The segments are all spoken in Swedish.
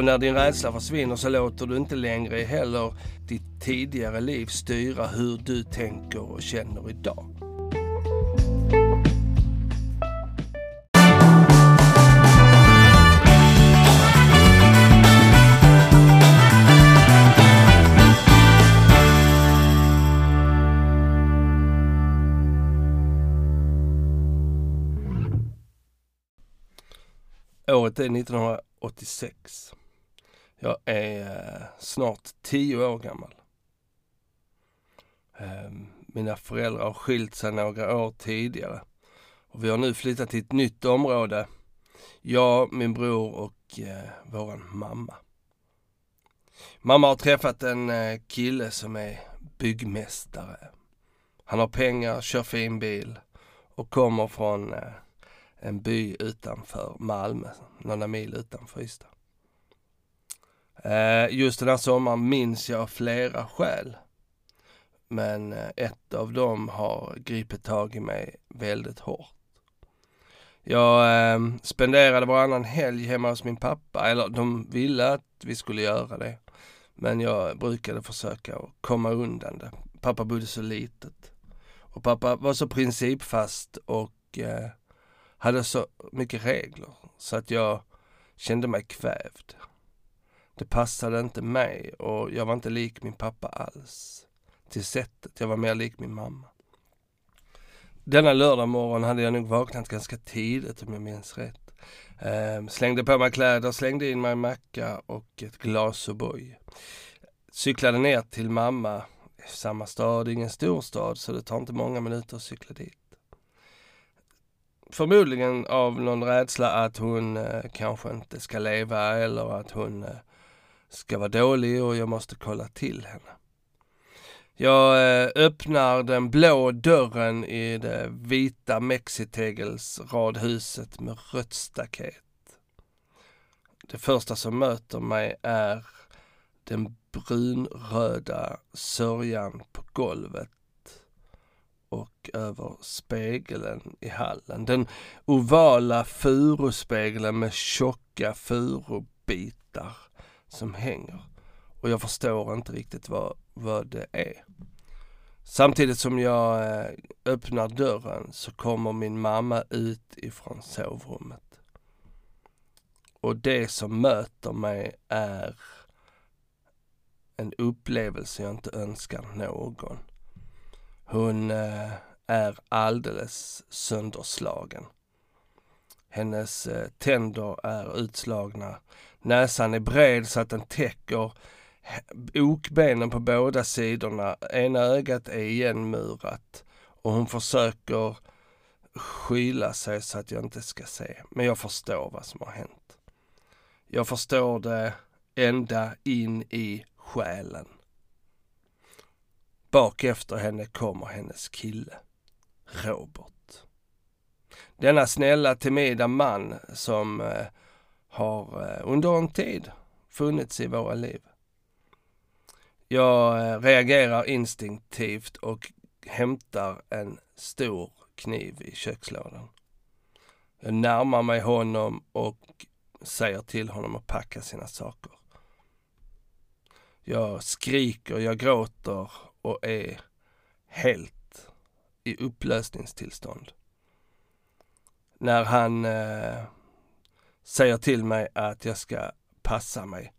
Och när din rädsla försvinner så låter du inte längre heller ditt tidigare liv styra hur du tänker och känner idag. Året är 1986. Jag är eh, snart tio år gammal. Ehm, mina föräldrar har skilt sig några år tidigare. Och vi har nu flyttat till ett nytt område. Jag, min bror och eh, våran mamma. Mamma har träffat en eh, kille som är byggmästare. Han har pengar, kör fin bil och kommer från eh, en by utanför Malmö, några mil utanför Ystad. Eh, just den här sommaren minns jag flera skäl. Men eh, ett av dem har gripit tag i mig väldigt hårt. Jag eh, spenderade varannan helg hemma hos min pappa, eller de ville att vi skulle göra det. Men jag brukade försöka komma undan det. Pappa bodde så litet. Och pappa var så principfast och eh, hade så mycket regler så att jag kände mig kvävd. Det passade inte mig och jag var inte lik min pappa alls. Till sättet, jag var mer lik min mamma. Denna lördag morgon hade jag nog vaknat ganska tidigt om jag minns rätt. Ehm, slängde på mig kläder, slängde in mig en macka och ett glas O'boy. Cyklade ner till mamma, samma stad, ingen storstad så det tar inte många minuter att cykla dit förmodligen av någon rädsla att hon eh, kanske inte ska leva eller att hon eh, ska vara dålig och jag måste kolla till henne. Jag eh, öppnar den blå dörren i det vita mexitegelsradhuset med rött staket. Det första som möter mig är den brunröda sörjan på golvet och över spegeln i hallen. Den ovala furuspegeln med tjocka furubitar som hänger. Och jag förstår inte riktigt vad, vad det är. Samtidigt som jag eh, öppnar dörren så kommer min mamma ut ifrån sovrummet. Och det som möter mig är en upplevelse jag inte önskar någon. Hon eh, är alldeles sönderslagen. Hennes eh, tänder är utslagna. Näsan är bred så att den täcker okbenen på båda sidorna. Ena ögat är igenmurat och hon försöker skyla sig så att jag inte ska se. Men jag förstår vad som har hänt. Jag förstår det ända in i själen. Bak efter henne kommer hennes kille, Robert. Denna snälla, timida man som eh, har eh, under en tid funnits i våra liv. Jag eh, reagerar instinktivt och hämtar en stor kniv i kökslådan. Jag närmar mig honom och säger till honom att packa sina saker. Jag skriker, jag gråter och är helt i upplösningstillstånd. När han eh, säger till mig att jag ska passa mig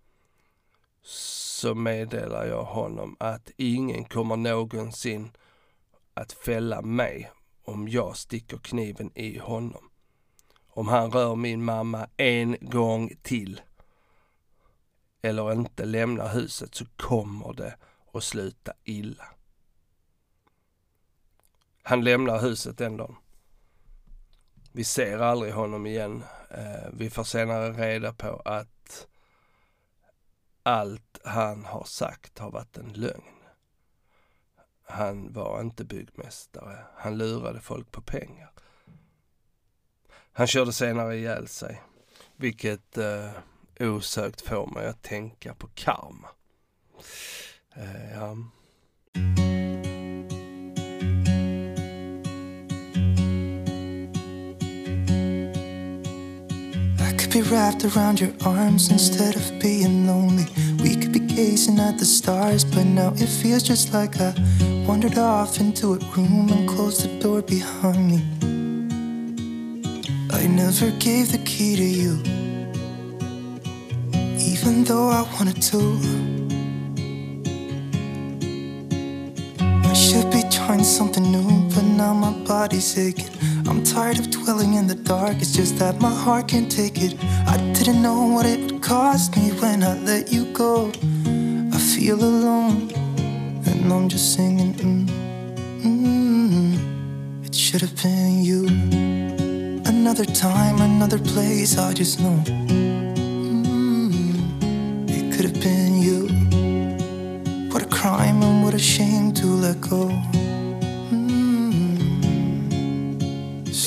så meddelar jag honom att ingen kommer någonsin att fälla mig om jag sticker kniven i honom. Om han rör min mamma en gång till eller inte lämnar huset så kommer det att sluta illa. Han lämnar huset den dagen. Vi ser aldrig honom igen. Eh, vi får senare reda på att allt han har sagt har varit en lögn. Han var inte byggmästare. Han lurade folk på pengar. Han körde senare ihjäl sig, vilket eh, osökt får mig att tänka på karma. Eh, ja. Could be wrapped around your arms instead of being lonely. We could be gazing at the stars, but now it feels just like I wandered off into a room and closed the door behind me. I never gave the key to you, even though I wanted to. I should be trying something new, but now my body's aching. I'm tired of dwelling in the dark, it's just that my heart can't take it. I didn't know what it would cost me when I let you go. I feel alone, and I'm just singing. Mm, mm, it should have been you. Another time, another place, I just know. Mm, it could have been you. What a crime and what a shame to let go.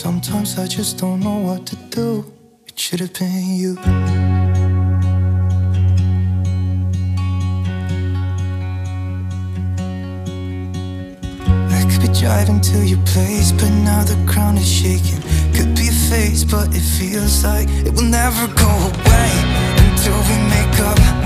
Sometimes I just don't know what to do. It should have been you. I could be driving to your place, but now the ground is shaking. Could be a phase, but it feels like it will never go away until we make up.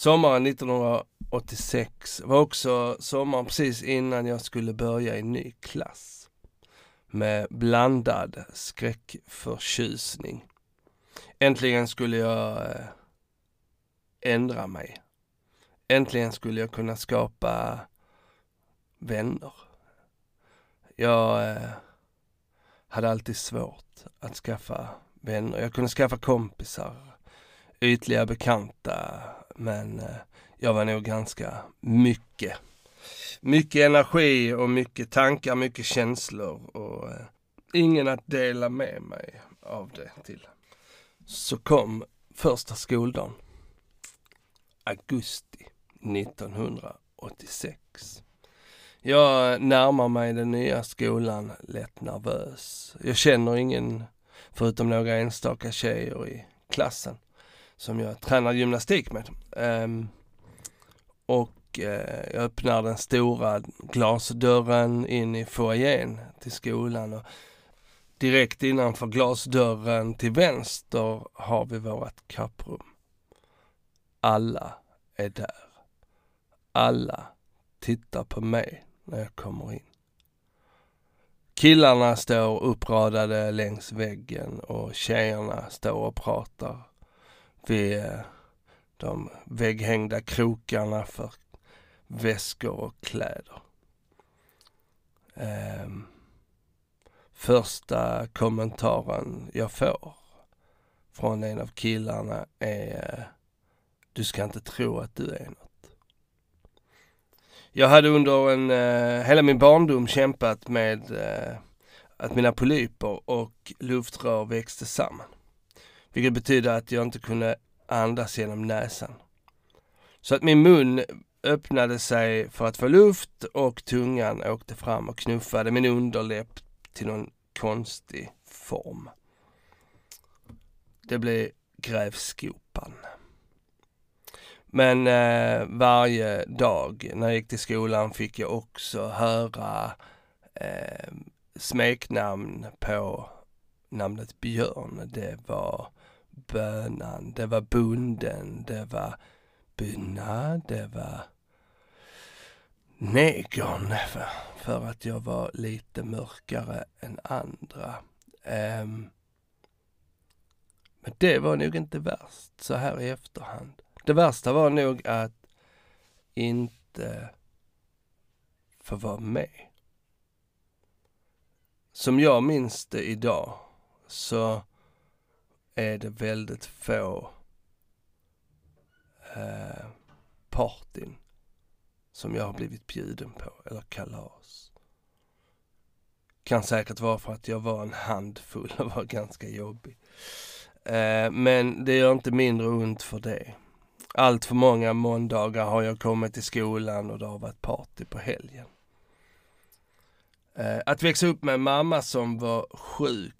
Sommaren 1986 var också sommaren precis innan jag skulle börja i ny klass. Med blandad skräckförtjusning. Äntligen skulle jag eh, ändra mig. Äntligen skulle jag kunna skapa vänner. Jag eh, hade alltid svårt att skaffa vänner. Jag kunde skaffa kompisar, ytliga bekanta, men eh, jag var nog ganska mycket. Mycket energi och mycket tankar, mycket känslor och eh, ingen att dela med mig av det till. Så kom första skoldagen. Augusti 1986. Jag närmar mig den nya skolan lätt nervös. Jag känner ingen förutom några enstaka tjejer i klassen som jag tränar gymnastik med. Um, och uh, jag öppnar den stora glasdörren in i foajén till skolan och direkt innanför glasdörren till vänster har vi vårt kapprum. Alla är där. Alla tittar på mig när jag kommer in. Killarna står uppradade längs väggen och tjejerna står och pratar vid eh, de vägghängda krokarna för väskor och kläder. Ehm, första kommentaren jag får från en av killarna är eh, Du ska inte tro att du är något. Jag hade under en, eh, hela min barndom kämpat med eh, att mina polyper och luftrör växte samman. Vilket betyder att jag inte kunde andas genom näsan. Så att min mun öppnade sig för att få luft och tungan åkte fram och knuffade min underläpp till någon konstig form. Det blev grävskopan. Men eh, varje dag när jag gick till skolan fick jag också höra eh, smeknamn på namnet Björn. Det var Bönan, det var Bonden, det var bynna, det var Negern för, för att jag var lite mörkare än andra. Um, men det var nog inte värst så här i efterhand. Det värsta var nog att inte få vara med. Som jag minns det idag så är det väldigt få eh, partyn som jag har blivit bjuden på, eller kalas. Kan säkert vara för att jag var en handfull och var ganska jobbig. Eh, men det gör inte mindre ont för det. Allt för många måndagar har jag kommit till skolan och det har varit party på helgen. Eh, att växa upp med en mamma som var sjuk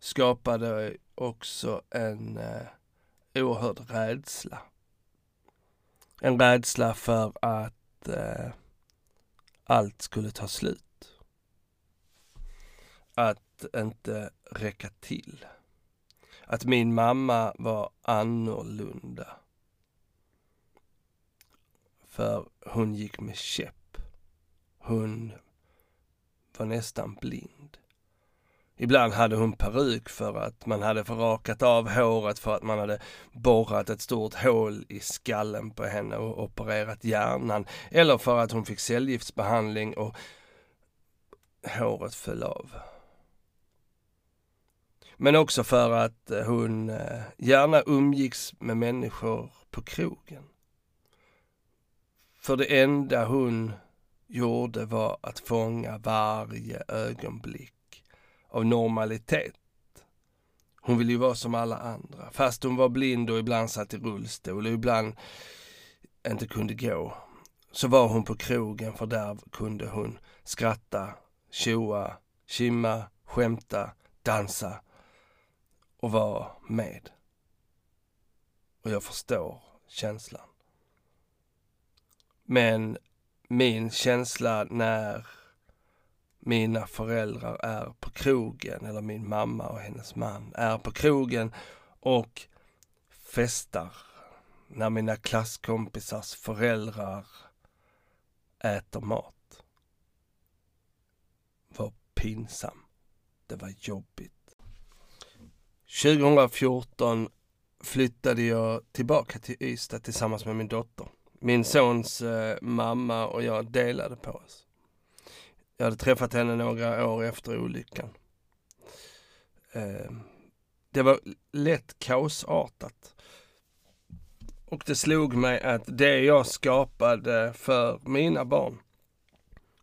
skapade också en eh, oerhörd rädsla. En rädsla för att eh, allt skulle ta slut. Att inte räcka till. Att min mamma var annorlunda. För hon gick med käpp. Hon var nästan blind. Ibland hade hon peruk för att man hade förrakat av håret för att man hade borrat ett stort hål i skallen på henne och opererat hjärnan. Eller för att hon fick cellgiftsbehandling och håret föll av. Men också för att eh, hon eh, gärna umgicks med människor på krogen. För det enda hon gjorde var att fånga varje ögonblick av normalitet. Hon ville ju vara som alla andra, fast hon var blind och ibland satt i rullstol och ibland inte kunde gå. Så var hon på krogen för där kunde hon skratta, tjoa, kimma, skämta, dansa och vara med. Och jag förstår känslan. Men min känsla när mina föräldrar är på krogen, eller min mamma och hennes man är på krogen och festar när mina klasskompisars föräldrar äter mat. Var pinsam. Det var jobbigt. 2014 flyttade jag tillbaka till Ystad tillsammans med min dotter. Min sons eh, mamma och jag delade på oss. Jag hade träffat henne några år efter olyckan. Eh, det var lätt kaosartat. Och det slog mig att det jag skapade för mina barn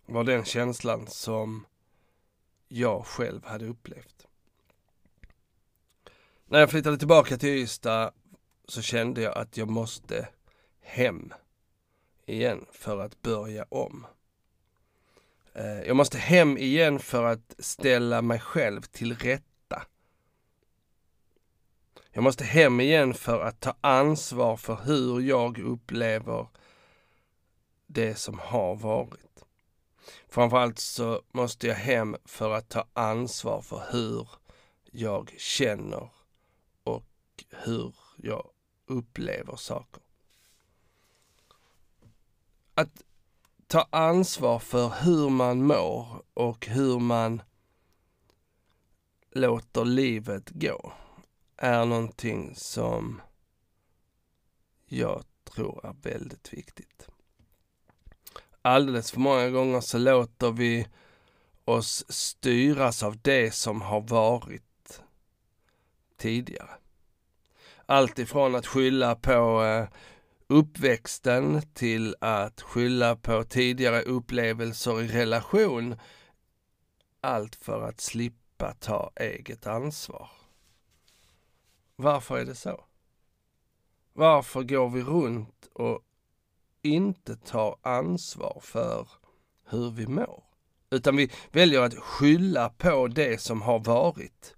var den känslan som jag själv hade upplevt. När jag flyttade tillbaka till Ystad så kände jag att jag måste hem igen för att börja om. Eh, jag måste hem igen för att ställa mig själv till rätta. Jag måste hem igen för att ta ansvar för hur jag upplever det som har varit. Framförallt så måste jag hem för att ta ansvar för hur jag känner och hur jag upplever saker. Att ta ansvar för hur man mår och hur man låter livet gå är någonting som jag tror är väldigt viktigt. Alldeles för många gånger så låter vi oss styras av det som har varit tidigare. Allt ifrån att skylla på eh, uppväxten till att skylla på tidigare upplevelser i relation. Allt för att slippa ta eget ansvar. Varför är det så? Varför går vi runt och inte tar ansvar för hur vi mår? Utan vi väljer att skylla på det som har varit.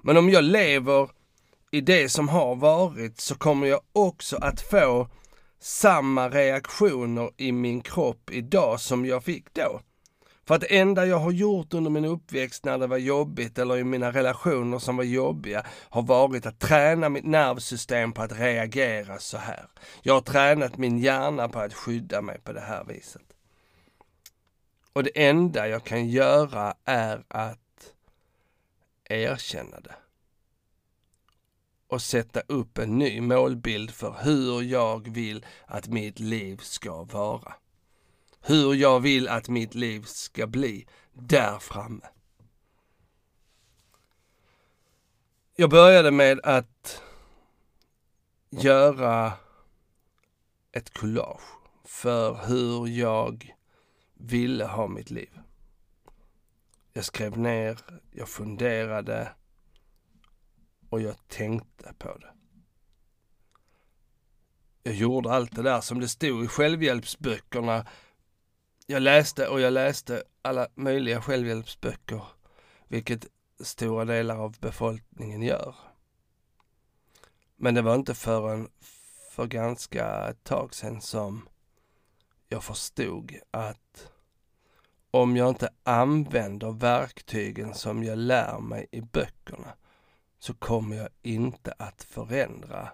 Men om jag lever i det som har varit så kommer jag också att få samma reaktioner i min kropp idag som jag fick då. För att det enda jag har gjort under min uppväxt när det var jobbigt eller i mina relationer som var jobbiga har varit att träna mitt nervsystem på att reagera så här. Jag har tränat min hjärna på att skydda mig på det här viset. Och det enda jag kan göra är att erkänna det. Och sätta upp en ny målbild för hur jag vill att mitt liv ska vara hur jag vill att mitt liv ska bli där framme. Jag började med att göra ett collage för hur jag ville ha mitt liv. Jag skrev ner, jag funderade och jag tänkte på det. Jag gjorde allt det där som det stod i självhjälpsböckerna jag läste och jag läste alla möjliga självhjälpsböcker, vilket stora delar av befolkningen gör. Men det var inte förrän för ganska ett tag sedan som jag förstod att om jag inte använder verktygen som jag lär mig i böckerna så kommer jag inte att förändra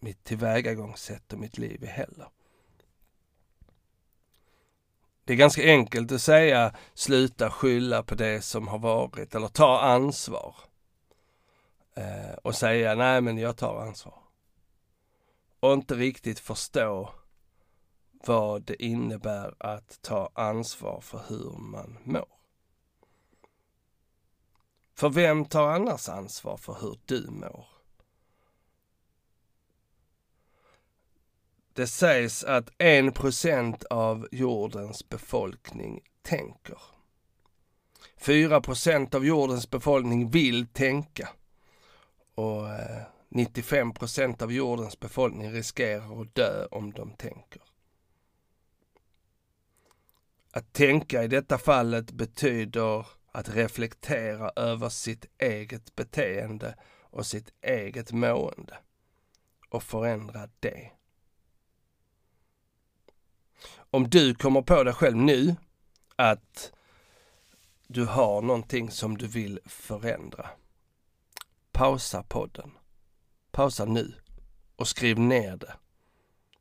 mitt tillvägagångssätt och mitt liv heller. Det är ganska enkelt att säga sluta skylla på det som har varit eller ta ansvar. Eh, och säga nej men jag tar ansvar. Och inte riktigt förstå vad det innebär att ta ansvar för hur man mår. För vem tar annars ansvar för hur du mår? Det sägs att en procent av jordens befolkning tänker. 4 procent av jordens befolkning vill tänka. Och eh, 95 procent av jordens befolkning riskerar att dö om de tänker. Att tänka i detta fallet betyder att reflektera över sitt eget beteende och sitt eget mående och förändra det. Om du kommer på dig själv nu att du har någonting som du vill förändra. Pausa podden. Pausa nu och skriv ner det.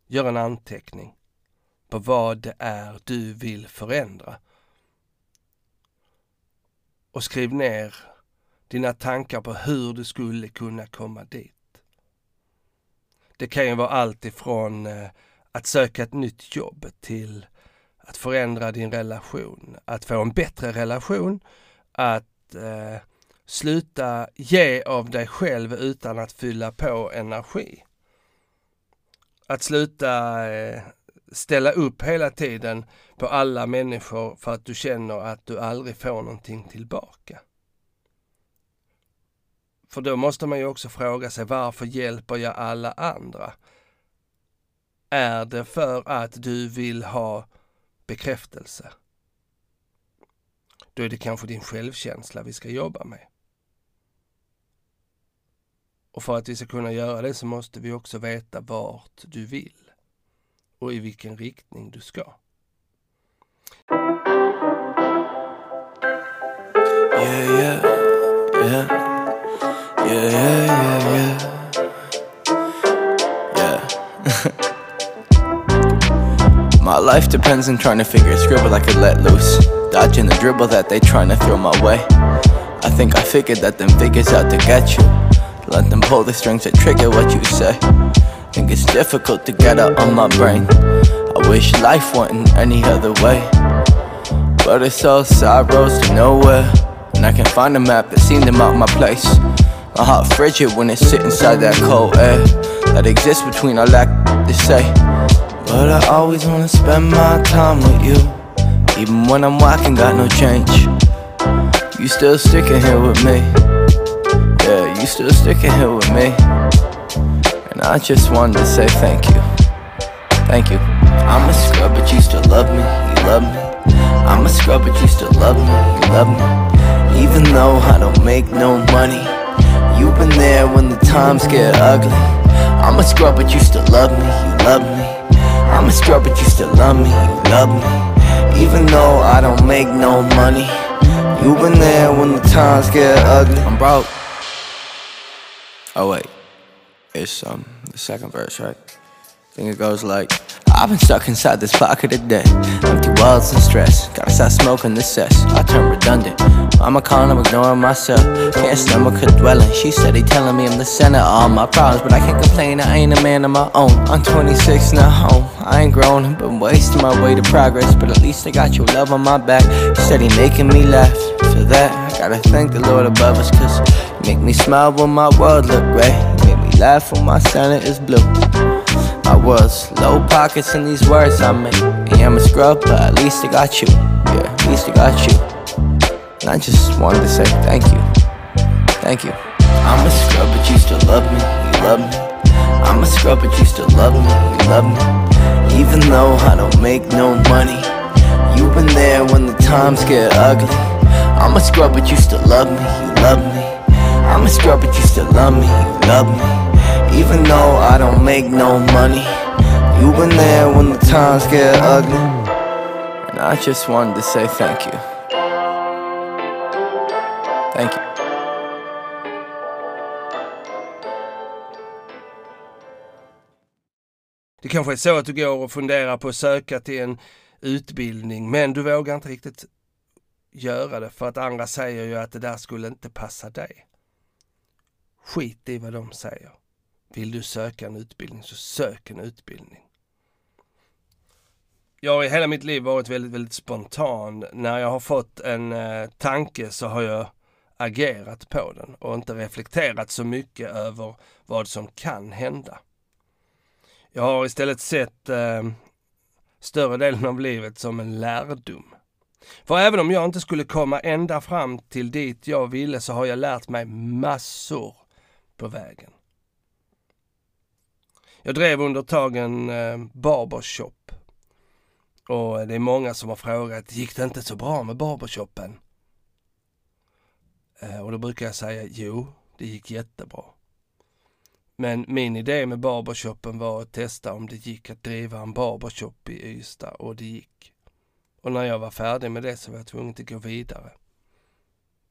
Gör en anteckning på vad det är du vill förändra. Och skriv ner dina tankar på hur du skulle kunna komma dit. Det kan ju vara allt ifrån eh, att söka ett nytt jobb, till att förändra din relation, att få en bättre relation, att eh, sluta ge av dig själv utan att fylla på energi. Att sluta eh, ställa upp hela tiden på alla människor för att du känner att du aldrig får någonting tillbaka. För då måste man ju också fråga sig varför hjälper jag alla andra? Är det för att du vill ha bekräftelse? Då är det kanske din självkänsla vi ska jobba med. Och för att vi ska kunna göra det så måste vi också veta vart du vill och i vilken riktning du ska. Yeah, yeah, yeah. Yeah, yeah, yeah, yeah. Yeah. My life depends on trying to figure a scribble I could let loose. Dodging the dribble that they trying to throw my way. I think I figured that them figures out to get you. Let them pull the strings that trigger what you say. Think it's difficult to get out on my brain. I wish life in any other way. But it's all side roads to nowhere. And I can find a map that seemed to mark my place. My heart frigid when it sit inside that cold air that exists between our lack to say. But I always wanna spend my time with you Even when I'm walking, got no change You still sticking here with me Yeah, you still sticking here with me I just wanted to say thank you Thank you I'm a scrub but you still love me, you love me I'm a scrub but you still love me, you love me Even though I don't make no money You've been there when the times get ugly. I'm a scrub, but you still love me, you love me. I'm a scrub, but you still love me, you love me. Even though I don't make no money. You've been there when the times get ugly. I'm broke. Oh wait, it's um the second verse, right? I think it goes like I've been stuck inside this pocket of debt. Empty walls and stress. Gotta stop smoking this cess. I turn redundant. I'm a con, I'm ignoring myself. Can't stomach her dwelling. She said steady telling me I'm the center of all my problems But I can't complain, I ain't a man of my own. I'm 26 now home. I ain't grown, been wasting my way to progress But at least I got your love on my back. Steady making me laugh. For that, I gotta thank the Lord above us Cause make me smile when my world look gray Make me laugh when my Santa is blue I was low pockets in these words I make. Yeah, I'm a scrub, but at least I got you. Yeah, at least I got you. And I just wanted to say thank you. Thank you. I'm a scrub, but you still love me. You love me. I'm a scrub, but you still love me. You love me. Even though I don't make no money. You've been there when the times get ugly. I'm a scrub, but you still love me. You love me. I'm a scrub, but you still love me. You love me. Even though I don't make no money You've been there when the times get ugly And I just wanted to say thank you Thank you Det kanske är så att du går och funderar på att söka till en utbildning men du vågar inte riktigt göra det för att andra säger ju att det där skulle inte passa dig. Skit i vad de säger. Vill du söka en utbildning så sök en utbildning. Jag har i hela mitt liv varit väldigt, väldigt spontan. När jag har fått en eh, tanke så har jag agerat på den och inte reflekterat så mycket över vad som kan hända. Jag har istället sett eh, större delen av livet som en lärdom. För även om jag inte skulle komma ända fram till dit jag ville så har jag lärt mig massor på vägen. Jag drev under ett tag en eh, barbershop. Och det är många som har frågat, gick det inte så bra med barbershopen? Eh, och då brukar jag säga, jo, det gick jättebra. Men min idé med barbershopen var att testa om det gick att driva en barbershop i Ystad och det gick. Och när jag var färdig med det så var jag tvungen att gå vidare.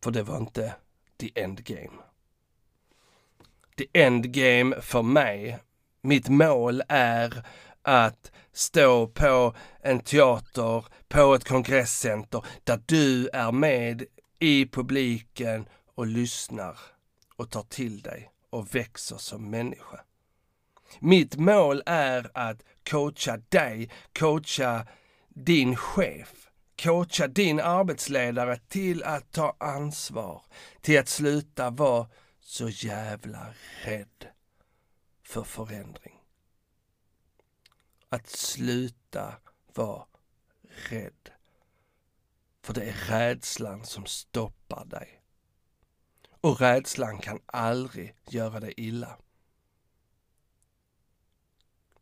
För det var inte the end game. The end game för mig mitt mål är att stå på en teater, på ett kongresscenter där du är med i publiken och lyssnar och tar till dig och växer som människa. Mitt mål är att coacha dig, coacha din chef, coacha din arbetsledare till att ta ansvar, till att sluta vara så jävla rädd för förändring. Att sluta vara rädd. För det är rädslan som stoppar dig. Och rädslan kan aldrig göra dig illa.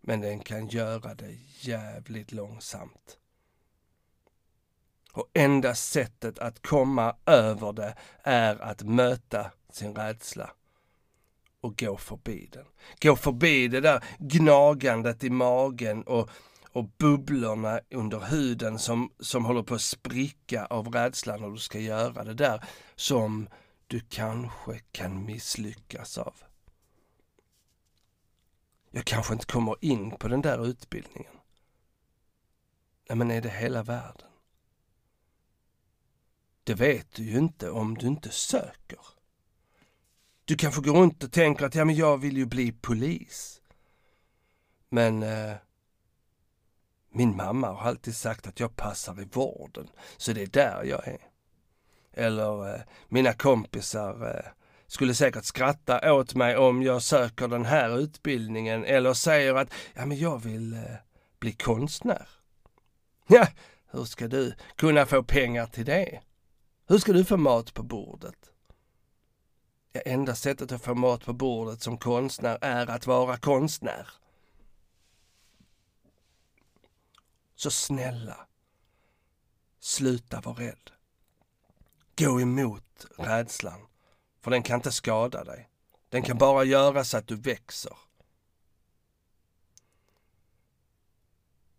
Men den kan göra det jävligt långsamt. Och enda sättet att komma över det är att möta sin rädsla och gå förbi den. Gå förbi det där gnagandet i magen och, och bubblorna under huden som, som håller på att spricka av rädslan när du ska göra det där som du kanske kan misslyckas av. Jag kanske inte kommer in på den där utbildningen. Nej, men är det hela världen? Det vet du ju inte om du inte söker. Du kanske går runt och tänker att ja, men jag vill ju bli polis. Men eh, min mamma har alltid sagt att jag passar i vården, så det är där jag är. Eller eh, mina kompisar eh, skulle säkert skratta åt mig om jag söker den här utbildningen eller säger att ja, men jag vill eh, bli konstnär. Ja, hur ska du kunna få pengar till det? Hur ska du få mat på bordet? Enda sättet att få mat på bordet som konstnär är att vara konstnär. Så snälla, sluta vara rädd. Gå emot rädslan, för den kan inte skada dig. Den kan bara göra så att du växer.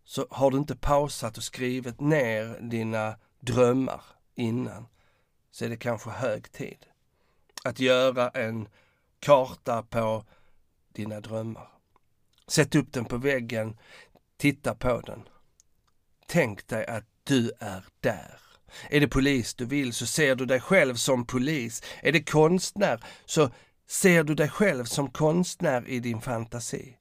Så har du inte pausat och skrivit ner dina drömmar innan så är det kanske hög tid att göra en karta på dina drömmar. Sätt upp den på väggen, titta på den. Tänk dig att du är där. Är det polis du vill så ser du dig själv som polis. Är det konstnär så ser du dig själv som konstnär i din fantasi.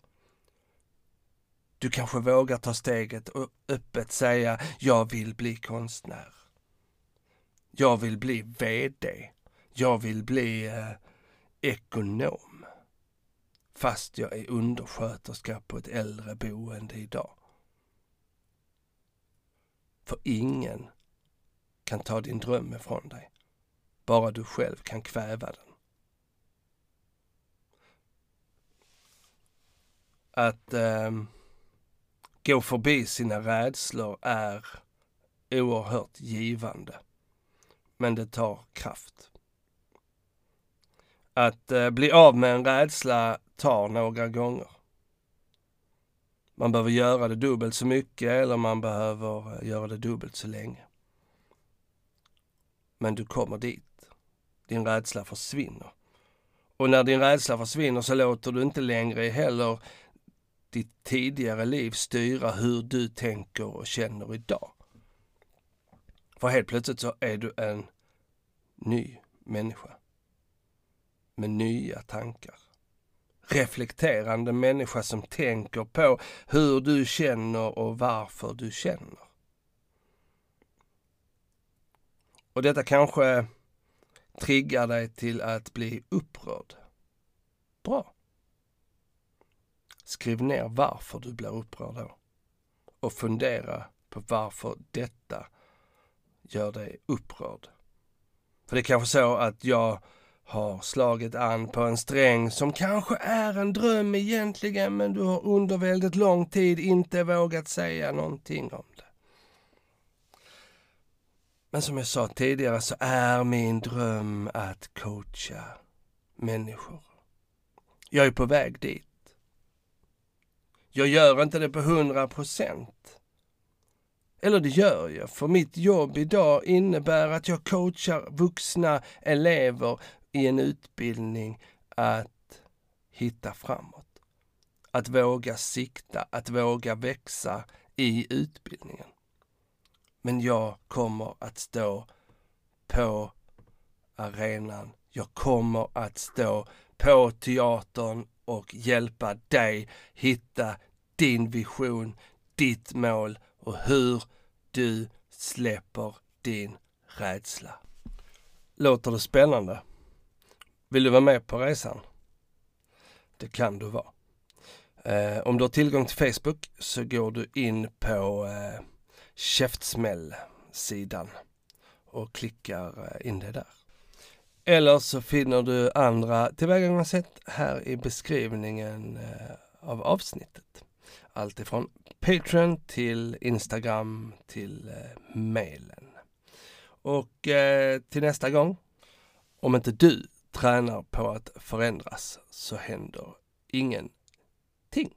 Du kanske vågar ta steget och öppet säga jag vill bli konstnär. Jag vill bli VD. Jag vill bli eh, ekonom. Fast jag är undersköterska på ett äldreboende idag. För ingen kan ta din dröm ifrån dig. Bara du själv kan kväva den. Att eh, gå förbi sina rädslor är oerhört givande. Men det tar kraft. Att eh, bli av med en rädsla tar några gånger. Man behöver göra det dubbelt så mycket eller man behöver eh, göra det dubbelt så länge. Men du kommer dit. Din rädsla försvinner. Och när din rädsla försvinner så låter du inte längre heller ditt tidigare liv styra hur du tänker och känner idag. För helt plötsligt så är du en ny människa. Med nya tankar. Reflekterande människa som tänker på hur du känner och varför du känner. Och detta kanske triggar dig till att bli upprörd. Bra. Skriv ner varför du blir upprörd då. Och fundera på varför detta gör dig upprörd. För det är kanske så att jag har slagit an på en sträng som kanske är en dröm egentligen men du har under väldigt lång tid inte vågat säga någonting om det. Men som jag sa tidigare så är min dröm att coacha människor. Jag är på väg dit. Jag gör inte det på hundra procent. Eller det gör jag, för mitt jobb idag innebär att jag coachar vuxna elever i en utbildning att hitta framåt. Att våga sikta, att våga växa i utbildningen. Men jag kommer att stå på arenan. Jag kommer att stå på teatern och hjälpa dig hitta din vision, ditt mål och hur du släpper din rädsla. Låter det spännande? Vill du vara med på resan? Det kan du vara. Eh, om du har tillgång till Facebook så går du in på eh, Käftsmäll-sidan och klickar eh, in det där. Eller så finner du andra tillvägagångssätt här i beskrivningen eh, av avsnittet. Allt ifrån Patreon till Instagram till eh, mailen. Och eh, till nästa gång, om inte du tränar på att förändras så händer ingenting.